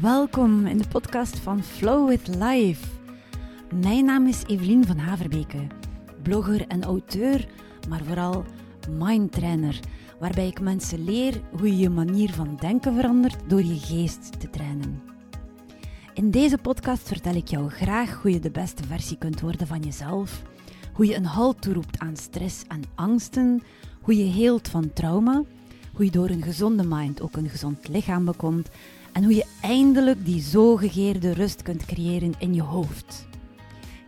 Welkom in de podcast van Flow with Life. Mijn naam is Evelien van Haverbeke, blogger en auteur, maar vooral mindtrainer, waarbij ik mensen leer hoe je je manier van denken verandert door je geest te trainen. In deze podcast vertel ik jou graag hoe je de beste versie kunt worden van jezelf, hoe je een halt toeroept aan stress en angsten, hoe je heelt van trauma, hoe je door een gezonde mind ook een gezond lichaam bekomt en hoe je eindelijk die zogegeerde rust kunt creëren in je hoofd.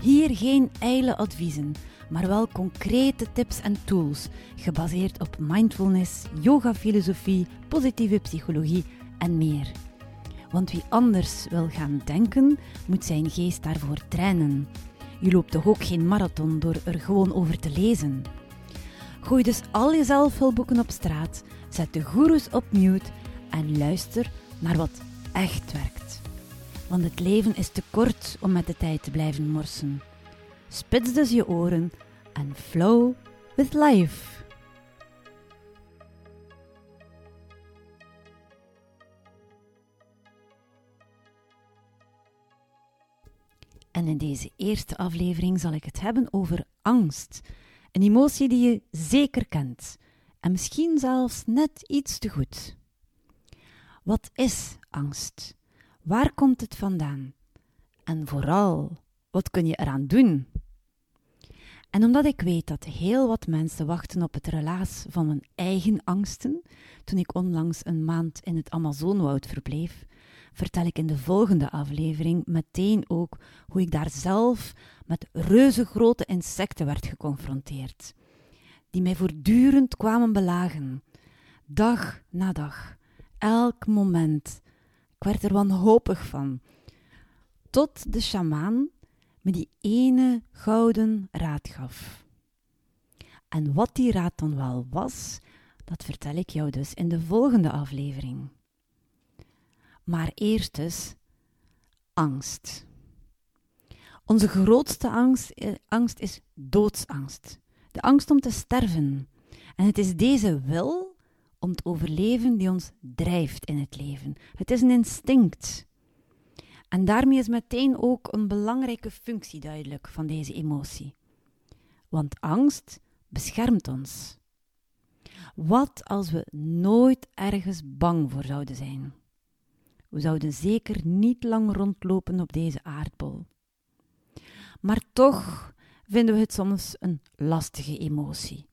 Hier geen ijle adviezen, maar wel concrete tips en tools gebaseerd op mindfulness, yoga-filosofie, positieve psychologie en meer. Want wie anders wil gaan denken, moet zijn geest daarvoor trainen. Je loopt toch ook geen marathon door er gewoon over te lezen. Gooi dus al je zelfhulpboeken op straat, zet de goeroes op mute en luister naar wat echt werkt. Want het leven is te kort om met de tijd te blijven morsen. Spits dus je oren en flow with life. En in deze eerste aflevering zal ik het hebben over angst. Een emotie die je zeker kent en misschien zelfs net iets te goed. Wat is angst? Waar komt het vandaan? En vooral, wat kun je eraan doen? En omdat ik weet dat heel wat mensen wachten op het relaas van hun eigen angsten, toen ik onlangs een maand in het Amazonewoud verbleef, vertel ik in de volgende aflevering meteen ook hoe ik daar zelf met reuzegrote insecten werd geconfronteerd, die mij voortdurend kwamen belagen, dag na dag elk moment. Ik werd er wanhopig van. Tot de sjamaan me die ene gouden raad gaf. En wat die raad dan wel was, dat vertel ik jou dus in de volgende aflevering. Maar eerst dus angst. Onze grootste angst, eh, angst is doodsangst. De angst om te sterven. En het is deze wil om te overleven die ons drijft in het leven. Het is een instinct. En daarmee is meteen ook een belangrijke functie duidelijk van deze emotie. Want angst beschermt ons. Wat als we nooit ergens bang voor zouden zijn? We zouden zeker niet lang rondlopen op deze aardbol. Maar toch vinden we het soms een lastige emotie.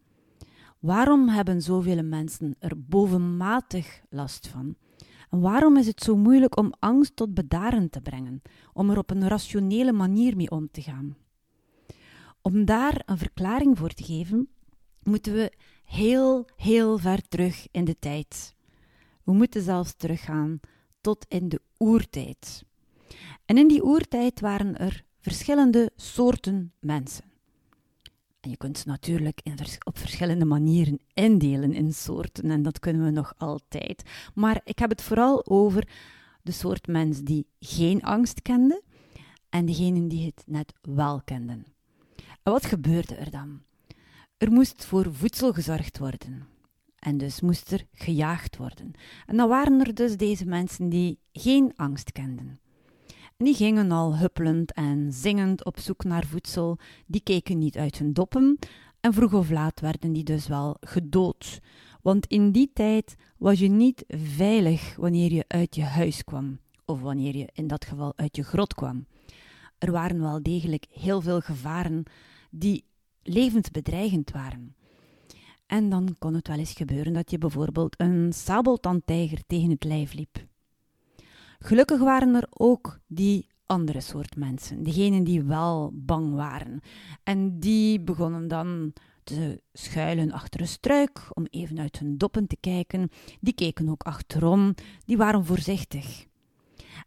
Waarom hebben zoveel mensen er bovenmatig last van? En waarom is het zo moeilijk om angst tot bedaren te brengen, om er op een rationele manier mee om te gaan? Om daar een verklaring voor te geven, moeten we heel, heel ver terug in de tijd. We moeten zelfs teruggaan tot in de oertijd. En in die oertijd waren er verschillende soorten mensen. Je kunt ze natuurlijk op verschillende manieren indelen in soorten en dat kunnen we nog altijd. Maar ik heb het vooral over de soort mens die geen angst kende en degenen die het net wel kenden. En wat gebeurde er dan? Er moest voor voedsel gezorgd worden. En dus moest er gejaagd worden. En dan waren er dus deze mensen die geen angst kenden. Die gingen al huppelend en zingend op zoek naar voedsel, die keken niet uit hun doppen en vroeg of laat werden die dus wel gedood. Want in die tijd was je niet veilig wanneer je uit je huis kwam, of wanneer je in dat geval uit je grot kwam. Er waren wel degelijk heel veel gevaren die levensbedreigend waren. En dan kon het wel eens gebeuren dat je bijvoorbeeld een sabeltandtijger tegen het lijf liep. Gelukkig waren er ook die andere soort mensen, degenen die wel bang waren. En die begonnen dan te schuilen achter een struik om even uit hun doppen te kijken. Die keken ook achterom, die waren voorzichtig.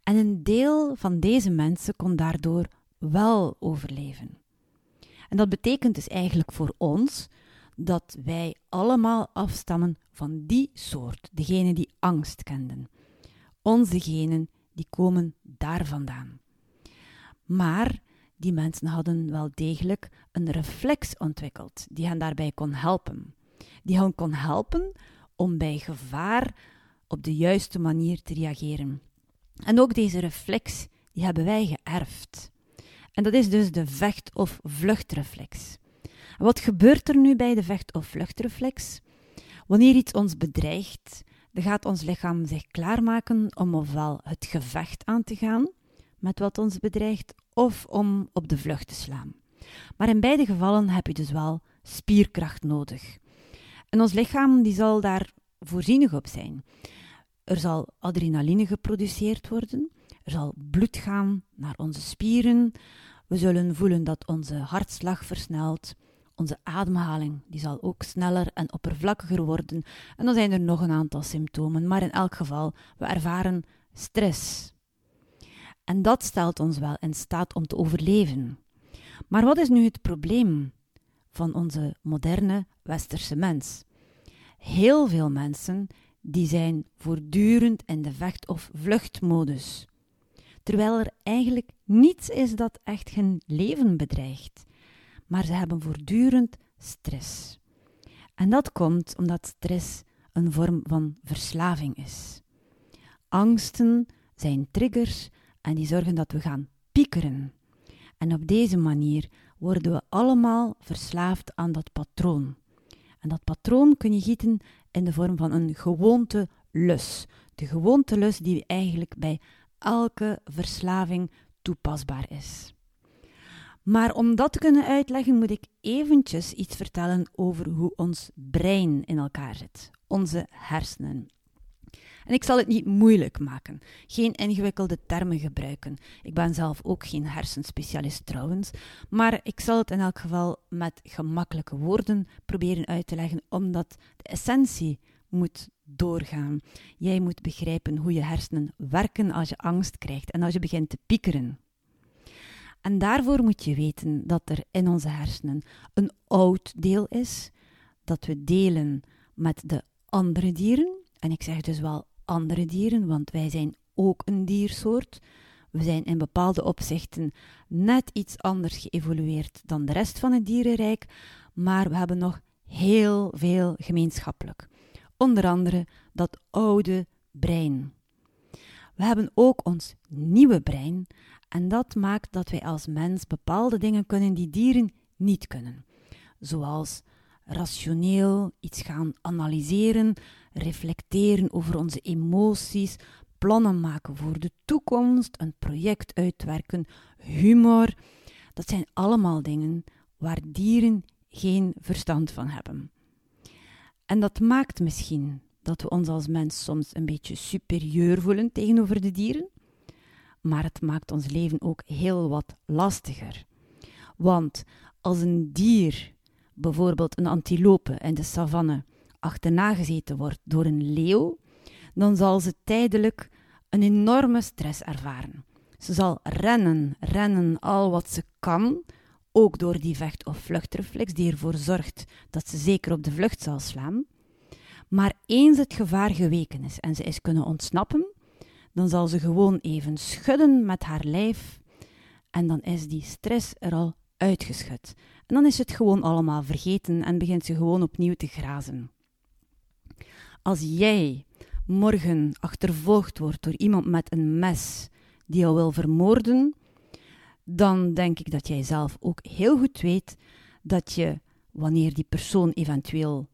En een deel van deze mensen kon daardoor wel overleven. En dat betekent dus eigenlijk voor ons dat wij allemaal afstammen van die soort, degenen die angst kenden. Onze genen, die komen daar vandaan. Maar die mensen hadden wel degelijk een reflex ontwikkeld die hen daarbij kon helpen. Die hen kon helpen om bij gevaar op de juiste manier te reageren. En ook deze reflex, die hebben wij geërfd. En dat is dus de vecht- of vluchtreflex. wat gebeurt er nu bij de vecht- of vluchtreflex? Wanneer iets ons bedreigt, dan gaat ons lichaam zich klaarmaken om ofwel het gevecht aan te gaan met wat ons bedreigt, of om op de vlucht te slaan. Maar in beide gevallen heb je dus wel spierkracht nodig. En ons lichaam die zal daar voorzienig op zijn. Er zal adrenaline geproduceerd worden, er zal bloed gaan naar onze spieren, we zullen voelen dat onze hartslag versnelt, onze ademhaling die zal ook sneller en oppervlakkiger worden. En dan zijn er nog een aantal symptomen, maar in elk geval, we ervaren stress. En dat stelt ons wel in staat om te overleven. Maar wat is nu het probleem van onze moderne westerse mens? Heel veel mensen die zijn voortdurend in de vecht- of vluchtmodus. Terwijl er eigenlijk niets is dat echt hun leven bedreigt. Maar ze hebben voortdurend stress. En dat komt omdat stress een vorm van verslaving is. Angsten zijn triggers en die zorgen dat we gaan piekeren. En op deze manier worden we allemaal verslaafd aan dat patroon. En dat patroon kun je gieten in de vorm van een gewoonte lus. De gewoonte lus die eigenlijk bij elke verslaving toepasbaar is. Maar om dat te kunnen uitleggen, moet ik eventjes iets vertellen over hoe ons brein in elkaar zit, onze hersenen. En ik zal het niet moeilijk maken, geen ingewikkelde termen gebruiken. Ik ben zelf ook geen hersenspecialist trouwens, maar ik zal het in elk geval met gemakkelijke woorden proberen uit te leggen, omdat de essentie moet doorgaan. Jij moet begrijpen hoe je hersenen werken als je angst krijgt en als je begint te piekeren. En daarvoor moet je weten dat er in onze hersenen een oud deel is, dat we delen met de andere dieren. En ik zeg dus wel andere dieren, want wij zijn ook een diersoort. We zijn in bepaalde opzichten net iets anders geëvolueerd dan de rest van het dierenrijk, maar we hebben nog heel veel gemeenschappelijk. Onder andere dat oude brein. We hebben ook ons nieuwe brein en dat maakt dat wij als mens bepaalde dingen kunnen die dieren niet kunnen. Zoals rationeel iets gaan analyseren, reflecteren over onze emoties, plannen maken voor de toekomst, een project uitwerken, humor. Dat zijn allemaal dingen waar dieren geen verstand van hebben. En dat maakt misschien dat we ons als mens soms een beetje superieur voelen tegenover de dieren, maar het maakt ons leven ook heel wat lastiger. Want als een dier, bijvoorbeeld een antilope in de savanne, achterna gezeten wordt door een leeuw, dan zal ze tijdelijk een enorme stress ervaren. Ze zal rennen, rennen al wat ze kan, ook door die vecht- of vluchtreflex die ervoor zorgt dat ze zeker op de vlucht zal slaan. Maar eens het gevaar geweken is en ze is kunnen ontsnappen, dan zal ze gewoon even schudden met haar lijf en dan is die stress er al uitgeschud. En dan is het gewoon allemaal vergeten en begint ze gewoon opnieuw te grazen. Als jij morgen achtervolgd wordt door iemand met een mes die jou wil vermoorden, dan denk ik dat jij zelf ook heel goed weet dat je, wanneer die persoon eventueel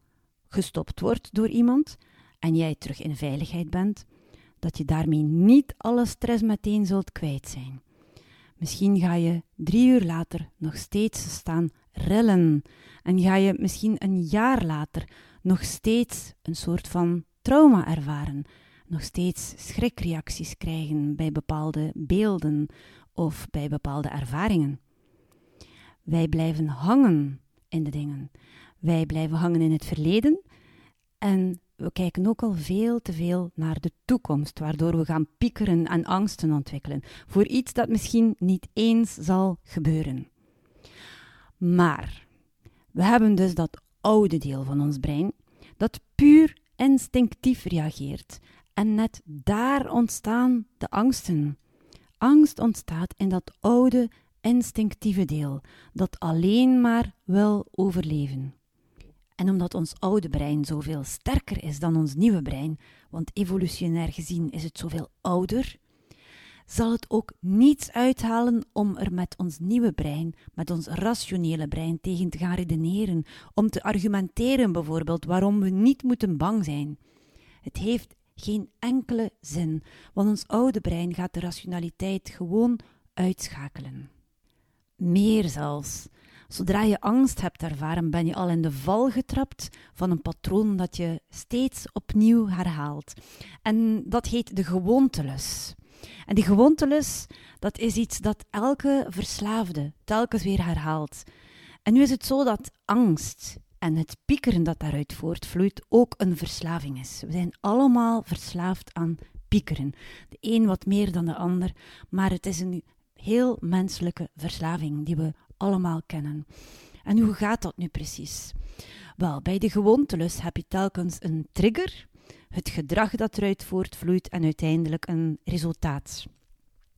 gestopt wordt door iemand en jij terug in veiligheid bent, dat je daarmee niet alle stress meteen zult kwijt zijn. Misschien ga je drie uur later nog steeds staan rillen en ga je misschien een jaar later nog steeds een soort van trauma ervaren, nog steeds schrikreacties krijgen bij bepaalde beelden of bij bepaalde ervaringen. Wij blijven hangen in de dingen. Wij blijven hangen in het verleden en we kijken ook al veel te veel naar de toekomst, waardoor we gaan piekeren en angsten ontwikkelen voor iets dat misschien niet eens zal gebeuren. Maar we hebben dus dat oude deel van ons brein, dat puur instinctief reageert. En net daar ontstaan de angsten. Angst ontstaat in dat oude instinctieve deel, dat alleen maar wil overleven. En omdat ons oude brein zoveel sterker is dan ons nieuwe brein, want evolutionair gezien is het zoveel ouder, zal het ook niets uithalen om er met ons nieuwe brein, met ons rationele brein tegen te gaan redeneren, om te argumenteren bijvoorbeeld waarom we niet moeten bang zijn. Het heeft geen enkele zin, want ons oude brein gaat de rationaliteit gewoon uitschakelen. Meer zelfs. Zodra je angst hebt ervaren, ben je al in de val getrapt van een patroon dat je steeds opnieuw herhaalt. En dat heet de gewoontelus. En die gewoontelus, dat is iets dat elke verslaafde telkens weer herhaalt. En nu is het zo dat angst en het piekeren dat daaruit voortvloeit ook een verslaving is. We zijn allemaal verslaafd aan piekeren. De een wat meer dan de ander, maar het is een heel menselijke verslaving die we allemaal kennen. En hoe gaat dat nu precies? Wel, bij de gewoontelus heb je telkens een trigger, het gedrag dat eruit voortvloeit en uiteindelijk een resultaat.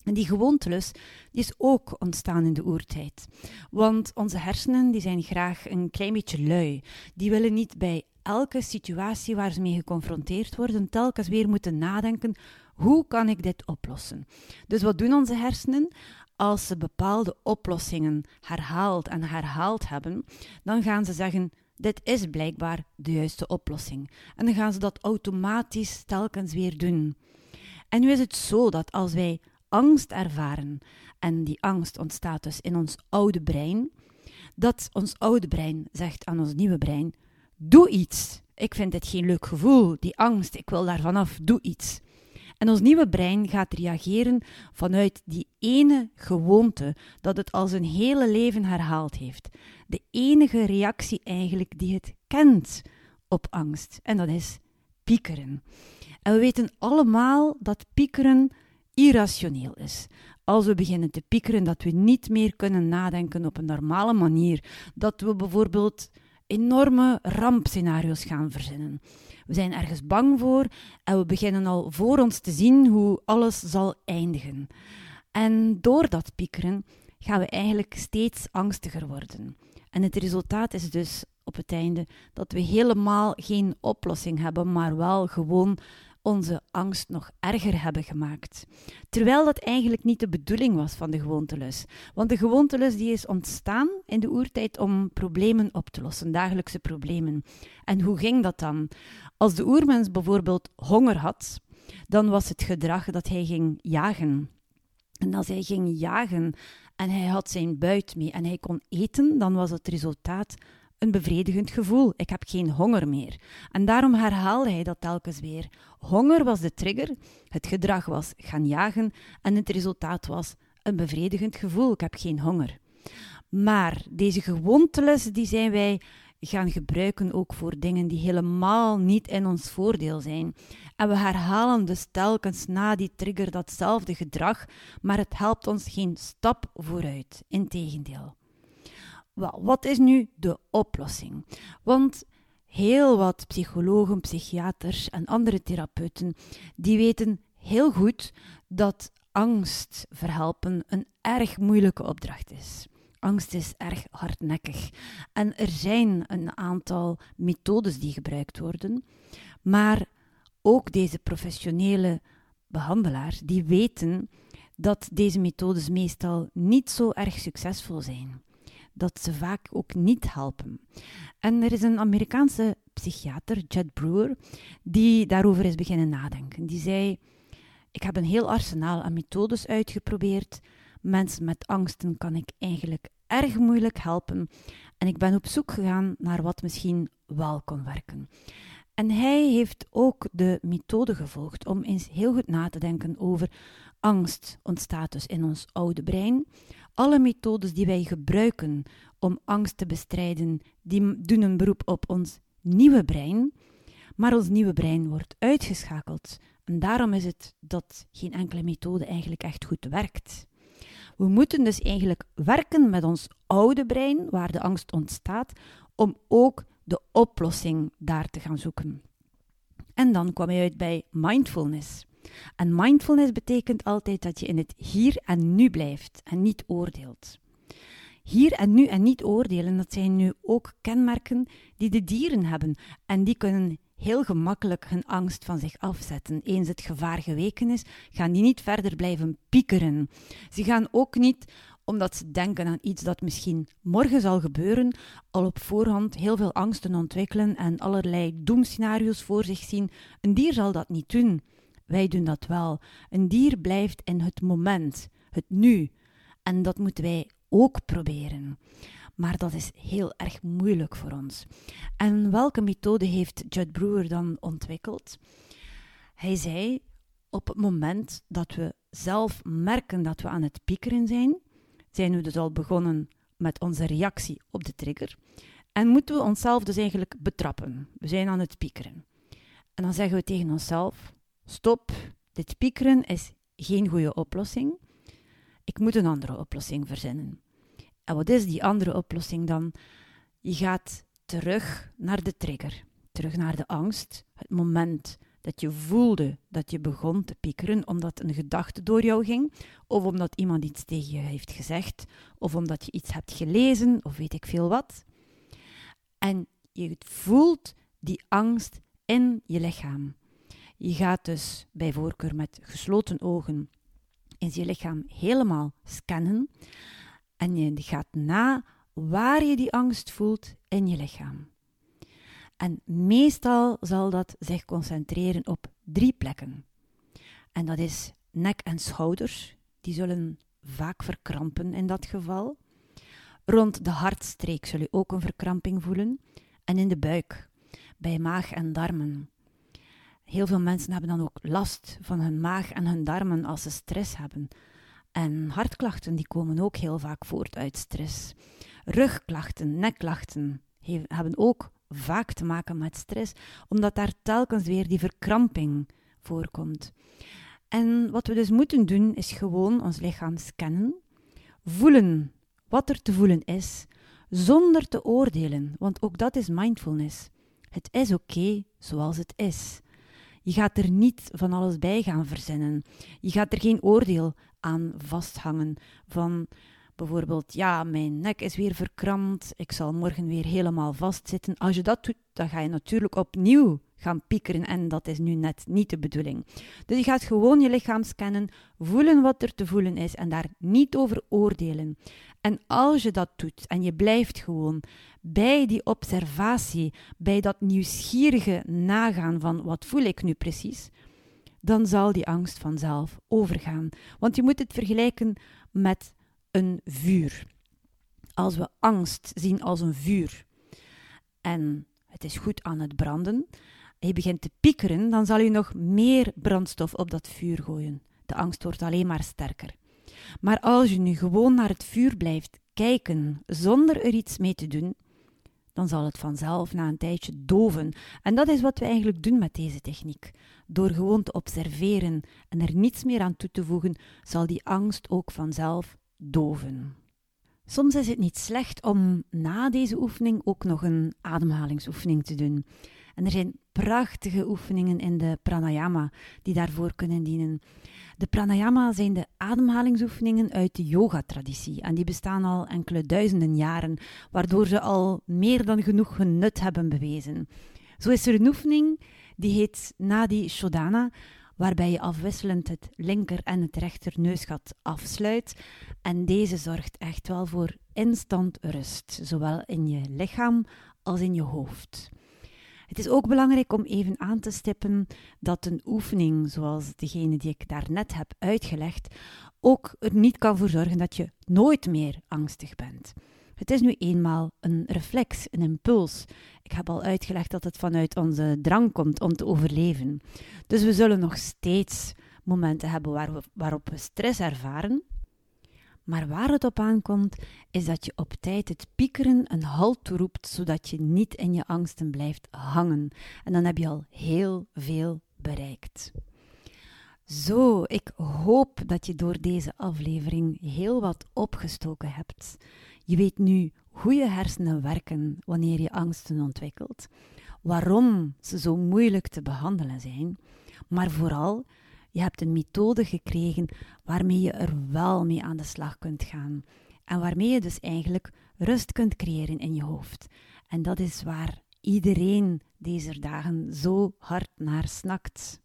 En die gewoontelus is ook ontstaan in de oertijd. Want onze hersenen die zijn graag een klein beetje lui. Die willen niet bij elke situatie waar ze mee geconfronteerd worden telkens weer moeten nadenken: hoe kan ik dit oplossen? Dus wat doen onze hersenen? Als ze bepaalde oplossingen herhaald en herhaald hebben, dan gaan ze zeggen: dit is blijkbaar de juiste oplossing. En dan gaan ze dat automatisch telkens weer doen. En nu is het zo dat als wij angst ervaren, en die angst ontstaat dus in ons oude brein, dat ons oude brein zegt aan ons nieuwe brein: Doe iets. Ik vind dit geen leuk gevoel, die angst, ik wil daar vanaf, doe iets. En ons nieuwe brein gaat reageren vanuit die ene gewoonte dat het al zijn hele leven herhaald heeft. De enige reactie eigenlijk die het kent op angst. En dat is piekeren. En we weten allemaal dat piekeren irrationeel is. Als we beginnen te piekeren dat we niet meer kunnen nadenken op een normale manier, dat we bijvoorbeeld enorme rampscenario's gaan verzinnen. We zijn ergens bang voor en we beginnen al voor ons te zien hoe alles zal eindigen. En door dat piekeren gaan we eigenlijk steeds angstiger worden. En het resultaat is dus op het einde dat we helemaal geen oplossing hebben, maar wel gewoon onze angst nog erger hebben gemaakt. Terwijl dat eigenlijk niet de bedoeling was van de gewoontelus. Want de gewoontelus die is ontstaan in de oertijd om problemen op te lossen, dagelijkse problemen. En hoe ging dat dan? Als de oermens bijvoorbeeld honger had, dan was het gedrag dat hij ging jagen. En als hij ging jagen en hij had zijn buit mee en hij kon eten, dan was het resultaat een bevredigend gevoel. Ik heb geen honger meer. En daarom herhaalde hij dat telkens weer. Honger was de trigger, het gedrag was gaan jagen en het resultaat was een bevredigend gevoel. Ik heb geen honger. Maar deze gewoonteles die zijn wij gaan gebruiken ook voor dingen die helemaal niet in ons voordeel zijn. En we herhalen dus telkens na die trigger datzelfde gedrag, maar het helpt ons geen stap vooruit. Integendeel. Wel, wat is nu de oplossing? Want heel wat psychologen, psychiaters en andere therapeuten, die weten heel goed dat angst verhelpen een erg moeilijke opdracht is. Angst is erg hardnekkig. En er zijn een aantal methodes die gebruikt worden, maar ook deze professionele behandelaars, die weten dat deze methodes meestal niet zo erg succesvol zijn dat ze vaak ook niet helpen. En er is een Amerikaanse psychiater, Jed Brewer, die daarover is beginnen nadenken. Die zei: Ik heb een heel arsenaal aan methodes uitgeprobeerd. Mensen met angsten kan ik eigenlijk erg moeilijk helpen. En ik ben op zoek gegaan naar wat misschien wel kon werken. En hij heeft ook de methode gevolgd om eens heel goed na te denken over angst ontstaat dus in ons oude brein. Alle methodes die wij gebruiken om angst te bestrijden, die doen een beroep op ons nieuwe brein, maar ons nieuwe brein wordt uitgeschakeld. En daarom is het dat geen enkele methode eigenlijk echt goed werkt. We moeten dus eigenlijk werken met ons oude brein, waar de angst ontstaat, om ook de oplossing daar te gaan zoeken. En dan kwam je uit bij mindfulness. En mindfulness betekent altijd dat je in het hier en nu blijft en niet oordeelt. Hier en nu en niet oordelen, dat zijn nu ook kenmerken die de dieren hebben. En die kunnen heel gemakkelijk hun angst van zich afzetten. Eens het gevaar geweken is, gaan die niet verder blijven piekeren. Ze gaan ook niet omdat ze denken aan iets dat misschien morgen zal gebeuren, al op voorhand heel veel angsten ontwikkelen en allerlei doemscenario's voor zich zien. Een dier zal dat niet doen. Wij doen dat wel. Een dier blijft in het moment, het nu. En dat moeten wij ook proberen. Maar dat is heel erg moeilijk voor ons. En welke methode heeft Judd Brewer dan ontwikkeld? Hij zei: op het moment dat we zelf merken dat we aan het piekeren zijn, zijn we dus al begonnen met onze reactie op de trigger. En moeten we onszelf dus eigenlijk betrappen. We zijn aan het piekeren. En dan zeggen we tegen onszelf: Stop, dit piekeren is geen goede oplossing. Ik moet een andere oplossing verzinnen. En wat is die andere oplossing dan? Je gaat terug naar de trigger, terug naar de angst, het moment dat je voelde dat je begon te piekeren omdat een gedachte door jou ging, of omdat iemand iets tegen je heeft gezegd, of omdat je iets hebt gelezen, of weet ik veel wat. En je voelt die angst in je lichaam. Je gaat dus bij voorkeur met gesloten ogen in je lichaam helemaal scannen en je gaat na waar je die angst voelt in je lichaam. En meestal zal dat zich concentreren op drie plekken. En dat is nek en schouders, die zullen vaak verkrampen in dat geval. Rond de hartstreek zul je ook een verkramping voelen. En in de buik, bij maag en darmen. Heel veel mensen hebben dan ook last van hun maag en hun darmen als ze stress hebben. En hartklachten die komen ook heel vaak voort uit stress. Rugklachten, nekklachten hebben ook vaak te maken met stress, omdat daar telkens weer die verkramping voorkomt. En wat we dus moeten doen, is gewoon ons lichaam scannen, voelen wat er te voelen is, zonder te oordelen, want ook dat is mindfulness. Het is oké zoals het is. Je gaat er niet van alles bij gaan verzinnen. Je gaat er geen oordeel aan vasthangen van bijvoorbeeld, ja, mijn nek is weer verkrampt, ik zal morgen weer helemaal vastzitten. Als je dat doet, dan ga je natuurlijk opnieuw gaan piekeren en dat is nu net niet de bedoeling. Dus je gaat gewoon je lichaam scannen, voelen wat er te voelen is en daar niet over oordelen. En als je dat doet en je blijft gewoon bij die observatie, bij dat nieuwsgierige nagaan van wat voel ik nu precies, dan zal die angst vanzelf overgaan. Want je moet het vergelijken met een vuur. Als we angst zien als een vuur en het is goed aan het branden, en je begint te piekeren, dan zal je nog meer brandstof op dat vuur gooien. De angst wordt alleen maar sterker. Maar als je nu gewoon naar het vuur blijft kijken zonder er iets mee te doen, dan zal het vanzelf na een tijdje doven. En dat is wat we eigenlijk doen met deze techniek. Door gewoon te observeren en er niets meer aan toe te voegen, zal die angst ook vanzelf doven. Soms is het niet slecht om na deze oefening ook nog een ademhalingsoefening te doen. En er zijn prachtige oefeningen in de pranayama die daarvoor kunnen dienen. De pranayama zijn de ademhalingsoefeningen uit de yoga-traditie en die bestaan al enkele duizenden jaren, waardoor ze al meer dan genoeg hun nut hebben bewezen. Zo is er een oefening die heet Nadi Shodhana, waarbij je afwisselend het linker en het rechter neusgat afsluit. En deze zorgt echt wel voor instant rust, zowel in je lichaam als in je hoofd. Het is ook belangrijk om even aan te stippen dat een oefening, zoals degene die ik daarnet heb uitgelegd, ook er niet kan voor zorgen dat je nooit meer angstig bent. Het is nu eenmaal een reflex, een impuls. Ik heb al uitgelegd dat het vanuit onze drang komt om te overleven. Dus we zullen nog steeds momenten hebben waar we, waarop we stress ervaren. Maar waar het op aankomt, is dat je op tijd het piekeren een halt toeroept, zodat je niet in je angsten blijft hangen. En dan heb je al heel veel bereikt. Zo, ik hoop dat je door deze aflevering heel wat opgestoken hebt. Je weet nu hoe je hersenen werken wanneer je angsten ontwikkelt, waarom ze zo moeilijk te behandelen zijn, maar vooral, je hebt een methode gekregen waarmee je er wel mee aan de slag kunt gaan en waarmee je dus eigenlijk rust kunt creëren in je hoofd. En dat is waar iedereen deze dagen zo hard naar snakt.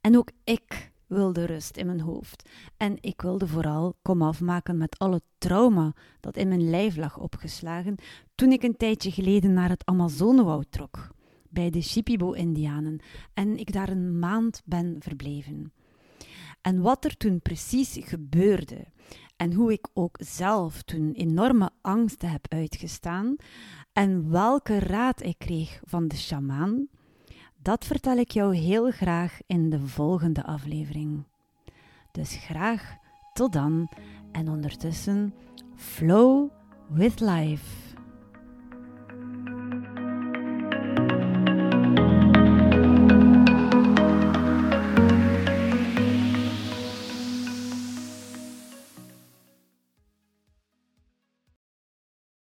En ook ik wilde rust in mijn hoofd. En ik wilde vooral kom afmaken met alle trauma dat in mijn lijf lag opgeslagen toen ik een tijdje geleden naar het Amazonewoud trok, bij de Shipibo-Indianen, en ik daar een maand ben verbleven. En wat er toen precies gebeurde en hoe ik ook zelf toen enorme angsten heb uitgestaan en welke raad ik kreeg van de sjamaan, dat vertel ik jou heel graag in de volgende aflevering. Dus graag tot dan en ondertussen flow with life.